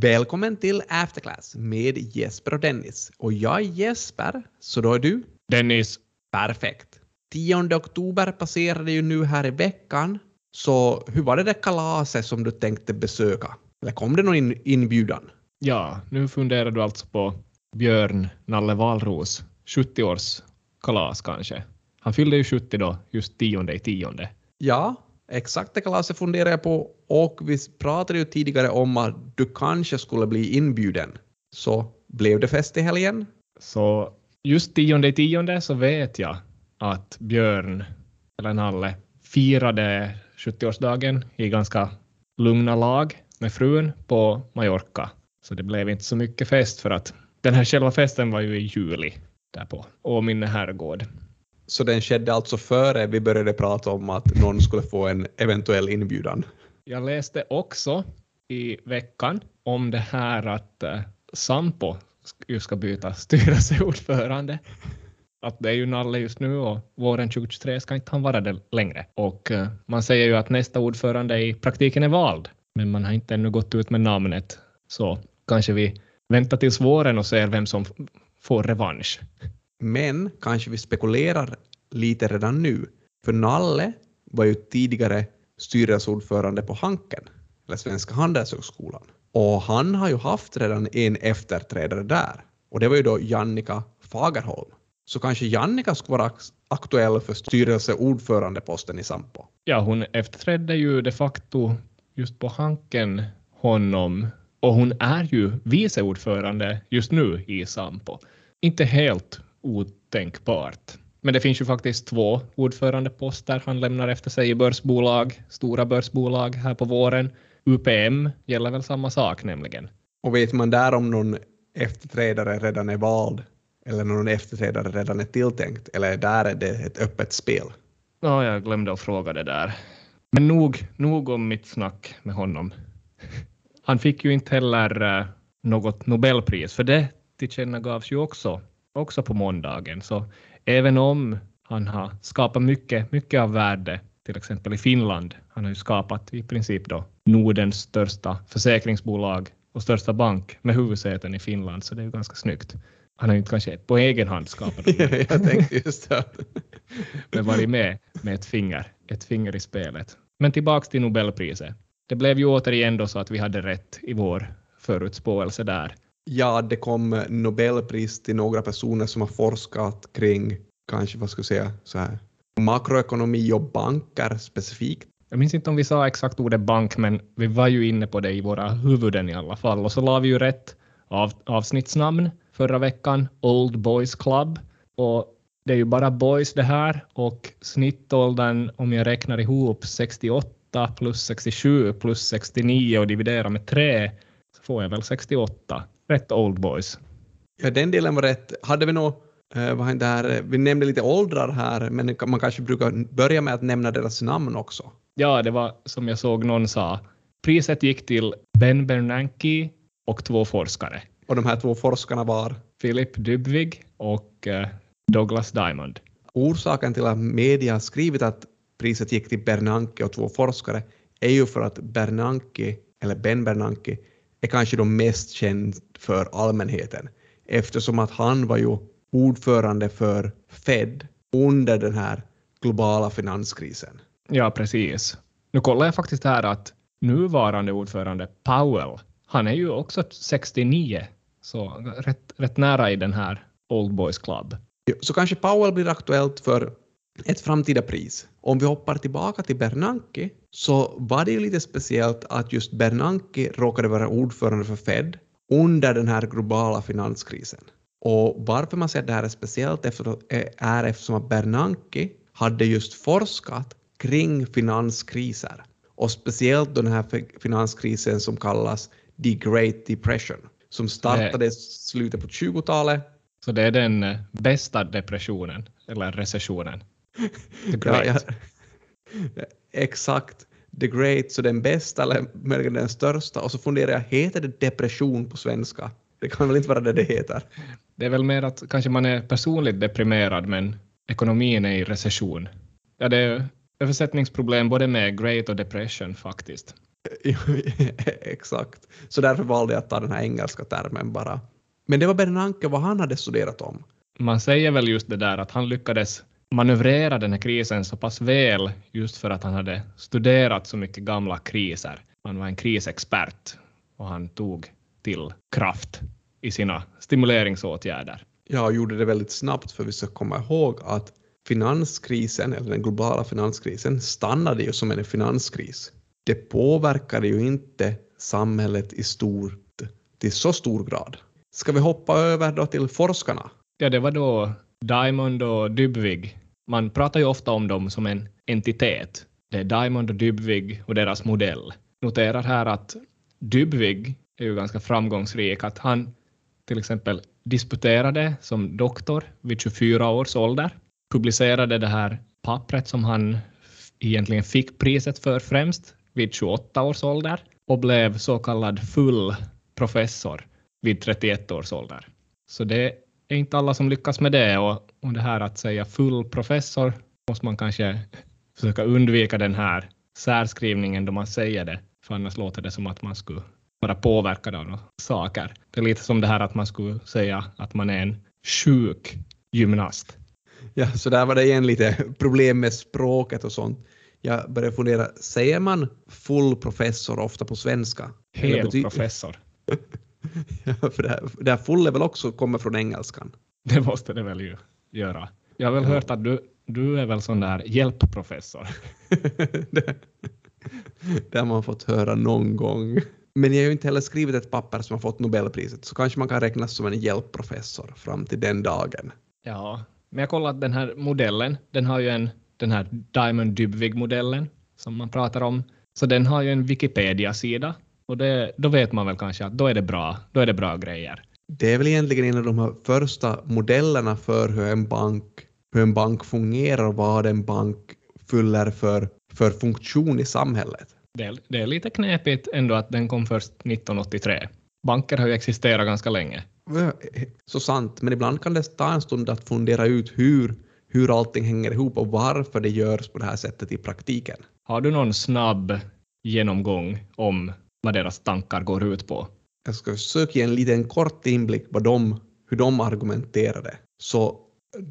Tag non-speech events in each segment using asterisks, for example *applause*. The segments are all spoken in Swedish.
Välkommen till Afterclass med Jesper och Dennis. Och jag är Jesper, så då är du? Dennis. Perfekt. 10 oktober passerade ju nu här i veckan, så hur var det där kalaset som du tänkte besöka? Eller kom det någon in inbjudan? Ja, nu funderar du alltså på Björn Nalle Valros 70-års kalas kanske. Han fyllde ju 70 då, just tionde i tionde. Ja, exakt det kalaset funderar jag på och vi pratade ju tidigare om att du kanske skulle bli inbjuden. Så blev det fest i helgen? Så just tionde i tionde så vet jag att Björn, eller Nalle, firade 70-årsdagen i ganska lugna lag med frun på Mallorca. Så det blev inte så mycket fest för att den här själva festen var ju i juli där på Åminne herrgård. Så den skedde alltså före vi började prata om att någon skulle få en eventuell inbjudan? Jag läste också i veckan om det här att uh, Sampo ju ska byta styrelseordförande. Att det är ju Nalle just nu och våren 2023 ska inte han vara det längre. Och uh, man säger ju att nästa ordförande i praktiken är vald, men man har inte ännu gått ut med namnet. Så kanske vi väntar tills våren och ser vem som får revansch. Men kanske vi spekulerar lite redan nu, för Nalle var ju tidigare styrelseordförande på Hanken, eller Svenska Handelshögskolan. Och han har ju haft redan en efterträdare där, och det var ju då Jannika Fagerholm. Så kanske Jannika skulle vara aktuell för styrelseordförandeposten i Sampo. Ja, hon efterträdde ju de facto just på Hanken honom och hon är ju vice ordförande just nu i Sampo. Inte helt otänkbart. Men det finns ju faktiskt två ordförandeposter han lämnar efter sig i börsbolag, stora börsbolag här på våren. UPM gäller väl samma sak nämligen. Och vet man där om någon efterträdare redan är vald eller någon efterträdare redan är tilltänkt eller där är det ett öppet spel? Ja, jag glömde att fråga det där. Men nog, nog om mitt snack med honom. Han fick ju inte heller uh, något Nobelpris, för det tillkännagavs ju också, också på måndagen. Så även om han har skapat mycket, mycket av värde, till exempel i Finland, han har ju skapat i princip då Nordens största försäkringsbolag och största bank med huvudsäten i Finland, så det är ju ganska snyggt. Han har ju inte kanske på egen hand skapat det. *laughs* Jag tänkte just det. *laughs* Men varit med med ett finger, ett finger i spelet. Men tillbaks till Nobelpriset. Det blev ju återigen då så att vi hade rätt i vår förutspåelse där. Ja, det kom Nobelpris till några personer som har forskat kring, kanske vad ska jag säga, så här, makroekonomi och banker specifikt. Jag minns inte om vi sa exakt ordet bank, men vi var ju inne på det i våra huvuden i alla fall. Och så la vi ju rätt av, avsnittsnamn förra veckan, Old Boys Club. Och det är ju bara boys det här och snittåldern, om jag räknar ihop 68 plus 67 plus 69 och dividerar med 3 så får jag väl 68. Rätt Old Boys. Ja, den delen var rätt. Hade vi nog Uh, där, vi nämnde lite åldrar här, men man kanske brukar börja med att nämna deras namn också. Ja, det var som jag såg någon sa. Priset gick till Ben Bernanke och två forskare. Och de här två forskarna var? Philip Dybvig och uh, Douglas Diamond. Orsaken till att media har skrivit att priset gick till Bernanke och två forskare är ju för att Bernanke, eller Ben Bernanke, är kanske de mest känd för allmänheten eftersom att han var ju ordförande för Fed under den här globala finanskrisen. Ja, precis. Nu kollar jag faktiskt här att nuvarande ordförande Powell, han är ju också 69, så rätt, rätt nära i den här Old Boys Club. Så kanske Powell blir aktuellt för ett framtida pris. Om vi hoppar tillbaka till Bernanke så var det ju lite speciellt att just Bernanke råkade vara ordförande för Fed under den här globala finanskrisen. Och varför man säger att det här är speciellt är eftersom att Bernanke hade just forskat kring finanskriser och speciellt den här finanskrisen som kallas the Great Depression som startade i slutet på 20-talet. Så det är den eh, bästa depressionen eller recessionen? The Great. Ja, ja. Exakt. The Great, så den bästa eller möjligen den största. Och så funderar jag, heter det depression på svenska? Det kan väl inte vara det det heter? Det är väl mer att kanske man är personligt deprimerad men ekonomin är i recession. Ja, det är översättningsproblem både med Great och Depression faktiskt. *laughs* Exakt. Så därför valde jag att ta den här engelska termen bara. Men det var Bernanke vad han hade studerat om. Man säger väl just det där att han lyckades manövrera den här krisen så pass väl just för att han hade studerat så mycket gamla kriser. Han var en krisexpert och han tog till kraft i sina stimuleringsåtgärder. Ja, gjorde det väldigt snabbt för vi ska komma ihåg att finanskrisen, eller den globala finanskrisen, stannade ju som en finanskris. Det påverkade ju inte samhället i stort till så stor grad. Ska vi hoppa över då till forskarna? Ja, det var då Diamond och Dybvig. Man pratar ju ofta om dem som en entitet. Det är Diamond och Dybvig och deras modell. Noterar här att Dybvig är ju ganska framgångsrik, att han till exempel disputerade som doktor vid 24 års ålder, publicerade det här pappret som han egentligen fick priset för främst vid 28 års ålder och blev så kallad full professor vid 31 års ålder. Så det är inte alla som lyckas med det och, och det här att säga full professor måste man kanske försöka undvika den här särskrivningen då man säger det, för annars låter det som att man skulle vara påverkad av saker. Det är lite som det här att man skulle säga att man är en sjuk gymnast. Ja, så där var det igen lite problem med språket och sånt. Jag började fundera, säger man full professor ofta på svenska? Hel professor. Ja, *laughs* för det här, det här full är väl också kommer från engelskan? Det måste det väl ju göra. Jag har väl ja. hört att du, du är väl sån där hjälpprofessor. *laughs* det, det har man fått höra någon gång. Men jag har ju inte heller skrivit ett papper som har fått Nobelpriset, så kanske man kan räknas som en hjälpprofessor fram till den dagen. Ja, men jag kollar att den här modellen, den har ju en, den här Diamond Dybvig-modellen som man pratar om, så den har ju en Wikipedia-sida och det, då vet man väl kanske att då är det bra, då är det bra grejer. Det är väl egentligen en av de här första modellerna för hur en bank, hur en bank fungerar och vad en bank fyller för, för funktion i samhället. Det är, det är lite knepigt ändå att den kom först 1983. Banker har ju existerat ganska länge. Så sant, men ibland kan det ta en stund att fundera ut hur, hur allting hänger ihop och varför det görs på det här sättet i praktiken. Har du någon snabb genomgång om vad deras tankar går ut på? Jag ska försöka ge en liten kort inblick vad de, hur de argumenterade. Så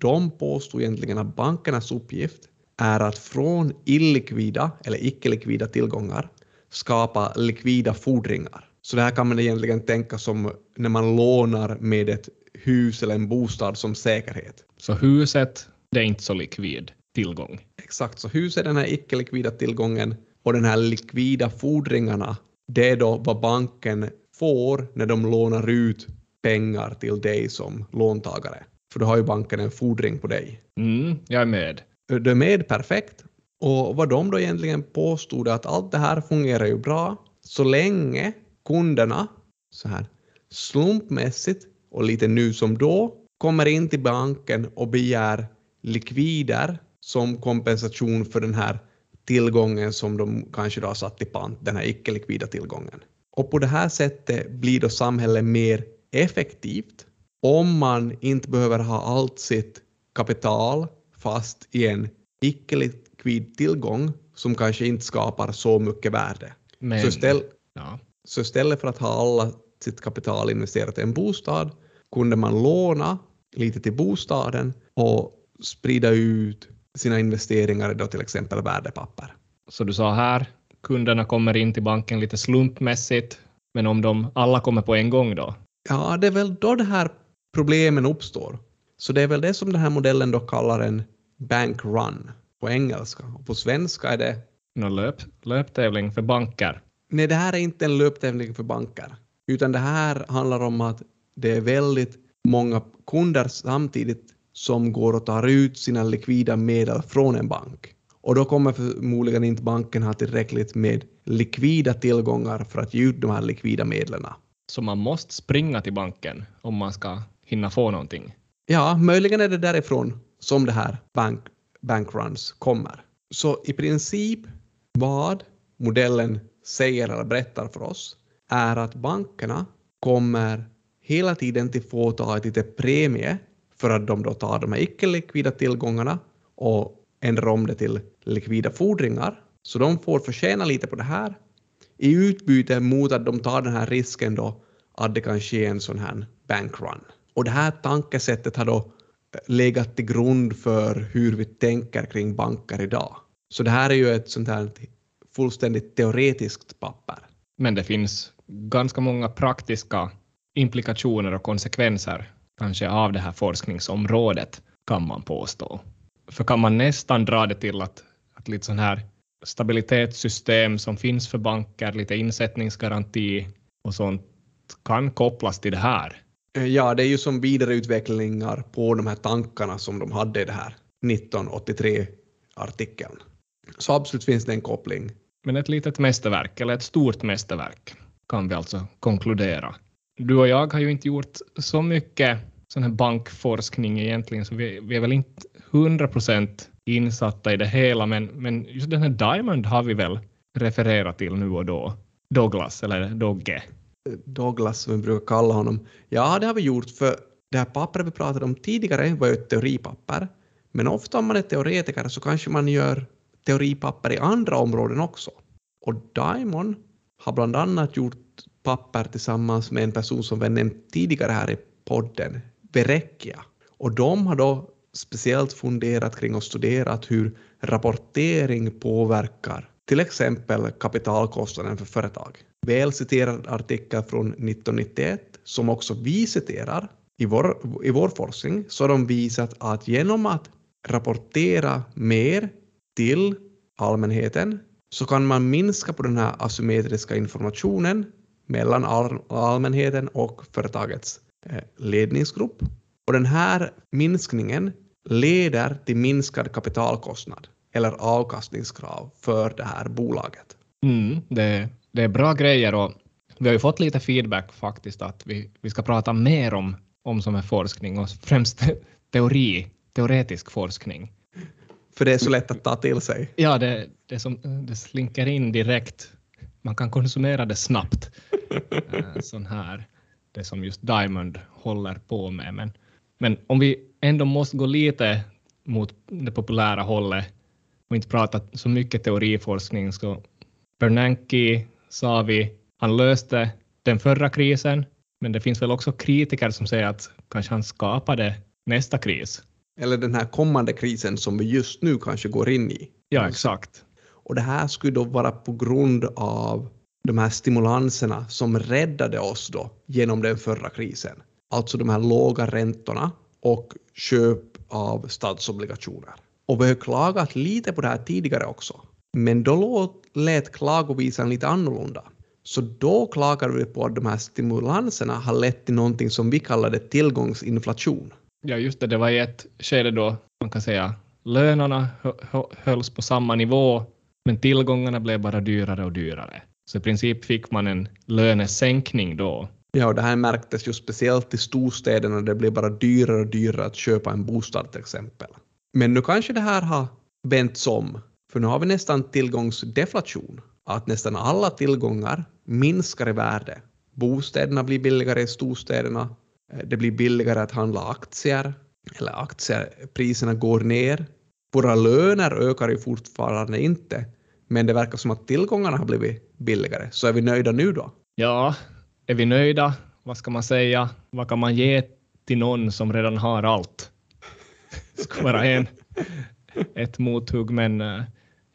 de påstod egentligen att bankernas uppgift är att från illikvida eller icke-likvida tillgångar skapa likvida fordringar. Så det här kan man egentligen tänka som när man lånar med ett hus eller en bostad som säkerhet. Så huset, det är inte så likvid tillgång? Exakt, så huset är den här icke-likvida tillgången och den här likvida fordringarna, det är då vad banken får när de lånar ut pengar till dig som låntagare. För då har ju banken en fordring på dig. Mm, jag är med. Du är med perfekt. Och vad de då egentligen påstod att allt det här fungerar ju bra så länge kunderna så här slumpmässigt och lite nu som då kommer in till banken och begär likvider som kompensation för den här tillgången som de kanske då har satt i pant, den här icke-likvida tillgången. Och på det här sättet blir då samhället mer effektivt om man inte behöver ha allt sitt kapital fast i en icke-likvid tillgång som kanske inte skapar så mycket värde. Men, så, istället, ja. så istället för att ha alla sitt kapital investerat i en bostad kunde man låna lite till bostaden och sprida ut sina investeringar då till exempel värdepapper. Så du sa här, kunderna kommer in till banken lite slumpmässigt, men om de alla kommer på en gång då? Ja, det är väl då det här problemen uppstår. Så det är väl det som den här modellen då kallar en bank run på engelska. Och på svenska är det... Någon löp, löptävling för banker? Nej, det här är inte en löptävling för banker, utan det här handlar om att det är väldigt många kunder samtidigt som går och tar ut sina likvida medel från en bank. Och då kommer förmodligen inte banken ha tillräckligt med likvida tillgångar för att ge ut de här likvida medlen. Så man måste springa till banken om man ska hinna få någonting? Ja, möjligen är det därifrån som det här bank, bankruns kommer. Så i princip vad modellen säger eller berättar för oss är att bankerna kommer hela tiden till få ta ett litet premie för att de då tar de här icke-likvida tillgångarna och ändrar om det till likvida fordringar. Så de får förtjäna lite på det här i utbyte mot att de tar den här risken då att det kan ske en sån här bankrun. Och det här tankesättet har då eh, legat till grund för hur vi tänker kring banker idag. Så det här är ju ett sånt här fullständigt teoretiskt papper. Men det finns ganska många praktiska implikationer och konsekvenser kanske av det här forskningsområdet kan man påstå. För kan man nästan dra det till att, att lite sån här stabilitetssystem som finns för banker, lite insättningsgaranti och sånt kan kopplas till det här. Ja, det är ju som vidareutvecklingar på de här tankarna som de hade i det här 1983-artikeln. Så absolut finns det en koppling. Men ett litet mästerverk, eller ett stort mästerverk, kan vi alltså konkludera. Du och jag har ju inte gjort så mycket sån här bankforskning egentligen, så vi, vi är väl inte 100 procent insatta i det hela, men, men just den här Diamond har vi väl refererat till nu och då. Douglas, eller Dogge. Douglas som vi brukar kalla honom. Ja, det har vi gjort för det här pappret vi pratade om tidigare var ju ett teoripapper. Men ofta om man är teoretiker så kanske man gör teoripapper i andra områden också. Och Diamond har bland annat gjort papper tillsammans med en person som vi nämnt tidigare här i podden, Verecchia. Och de har då speciellt funderat kring och studerat hur rapportering påverkar till exempel kapitalkostnaden för företag. Väl citerad artikel från 1991 som också vi citerar i vår, i vår forskning så har de visat att genom att rapportera mer till allmänheten så kan man minska på den här asymmetriska informationen mellan allmänheten och företagets eh, ledningsgrupp. Och den här minskningen leder till minskad kapitalkostnad eller avkastningskrav för det här bolaget. Mm, det, det är bra grejer och vi har ju fått lite feedback faktiskt att vi, vi ska prata mer om, om som är forskning och främst *laughs* teori, teoretisk forskning. För det är så lätt att ta till sig. Ja, det, det, som, det slinker in direkt. Man kan konsumera det snabbt. Eh, sån här, det som just Diamond håller på med. Men, men om vi ändå måste gå lite mot det populära hållet och inte prata så mycket teoriforskning så Bernanke sa vi, han löste den förra krisen, men det finns väl också kritiker som säger att kanske han skapade nästa kris. Eller den här kommande krisen som vi just nu kanske går in i. Ja, exakt. Och det här skulle då vara på grund av de här stimulanserna som räddade oss då genom den förra krisen. Alltså de här låga räntorna och köp av statsobligationer. Och vi har klagat lite på det här tidigare också. Men då lät klagovisan lite annorlunda. Så då klagade vi på att de här stimulanserna har lett till någonting som vi kallade tillgångsinflation. Ja, just det. Det var i ett skede då man kan säga lönerna hölls på samma nivå, men tillgångarna blev bara dyrare och dyrare. Så i princip fick man en lönesänkning då. Ja, och det här märktes ju speciellt i storstäderna. Det blev bara dyrare och dyrare att köpa en bostad till exempel. Men nu kanske det här har vänts om, för nu har vi nästan tillgångsdeflation. Att nästan alla tillgångar minskar i värde. Bostäderna blir billigare i storstäderna. Eh, det blir billigare att handla aktier, eller aktiepriserna går ner. Våra löner ökar ju fortfarande inte, men det verkar som att tillgångarna har blivit billigare. Så är vi nöjda nu då? Ja, är vi nöjda? Vad ska man säga? Vad kan man ge till någon som redan har allt? Det *laughs* ska vara en, ett mothugg, men eh,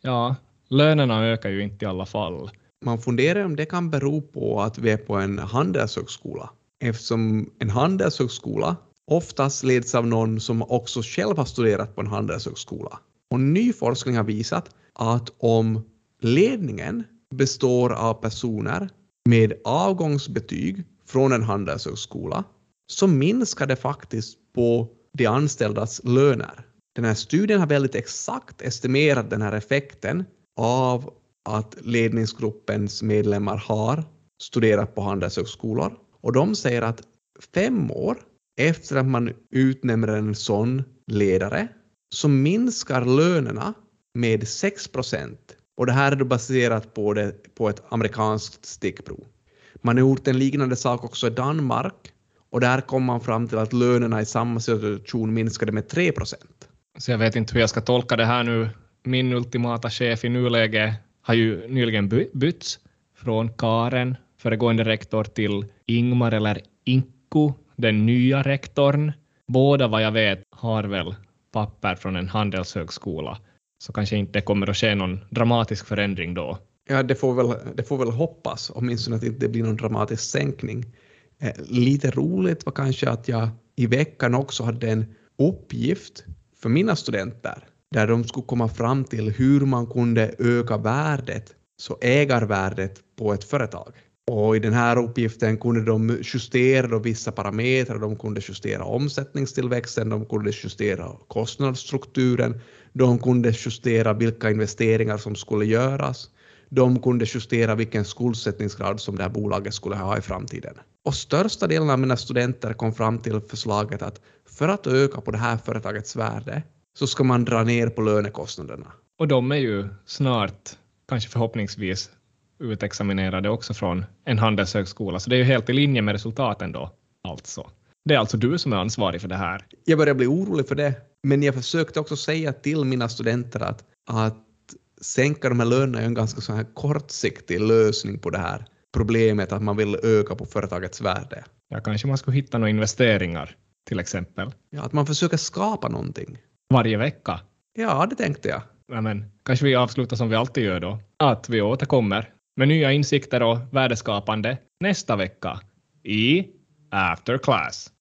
ja, lönerna ökar ju inte i alla fall. Man funderar om det kan bero på att vi är på en handelshögskola eftersom en handelshögskola oftast leds av någon som också själv har studerat på en handelshögskola. Och ny forskning har visat att om ledningen består av personer med avgångsbetyg från en handelshögskola så minskar det faktiskt på de anställdas löner. Den här studien har väldigt exakt estimerat den här effekten av att ledningsgruppens medlemmar har studerat på handelshögskolor och de säger att fem år efter att man utnämner en sån ledare så minskar lönerna med 6 procent. Och det här är då baserat på, det, på ett amerikanskt stickprov. Man har gjort en liknande sak också i Danmark och där kom man fram till att lönerna i samma situation minskade med 3 procent. Så jag vet inte hur jag ska tolka det här nu. Min ultimata chef i nuläget har ju nyligen bytts från Karen, föregående rektor, till Ingmar eller Inko den nya rektorn. Båda vad jag vet har väl papper från en handelshögskola, så kanske inte kommer att ske någon dramatisk förändring då. Ja, det får väl, det får väl hoppas, åtminstone att det inte blir någon dramatisk sänkning. Eh, lite roligt var kanske att jag i veckan också hade en uppgift för mina studenter där de skulle komma fram till hur man kunde öka värdet, så ägarvärdet på ett företag. Och i den här uppgiften kunde de justera då vissa parametrar, de kunde justera omsättningstillväxten, de kunde justera kostnadsstrukturen, de kunde justera vilka investeringar som skulle göras, de kunde justera vilken skuldsättningsgrad som det här bolaget skulle ha i framtiden. Och största delen av mina studenter kom fram till förslaget att för att öka på det här företagets värde så ska man dra ner på lönekostnaderna. Och de är ju snart, kanske förhoppningsvis, utexaminerade också från en handelshögskola, så det är ju helt i linje med resultaten då, alltså. Det är alltså du som är ansvarig för det här. Jag börjar bli orolig för det, men jag försökte också säga till mina studenter att, att sänka de här lönerna är en ganska så här kortsiktig lösning på det här problemet att man vill öka på företagets värde. Ja, kanske man skulle hitta några investeringar till exempel. Ja, att man försöker skapa någonting. Varje vecka. Ja, det tänkte jag. Ja, men kanske vi avslutar som vi alltid gör då. Att vi återkommer med nya insikter och värdeskapande nästa vecka i After Class.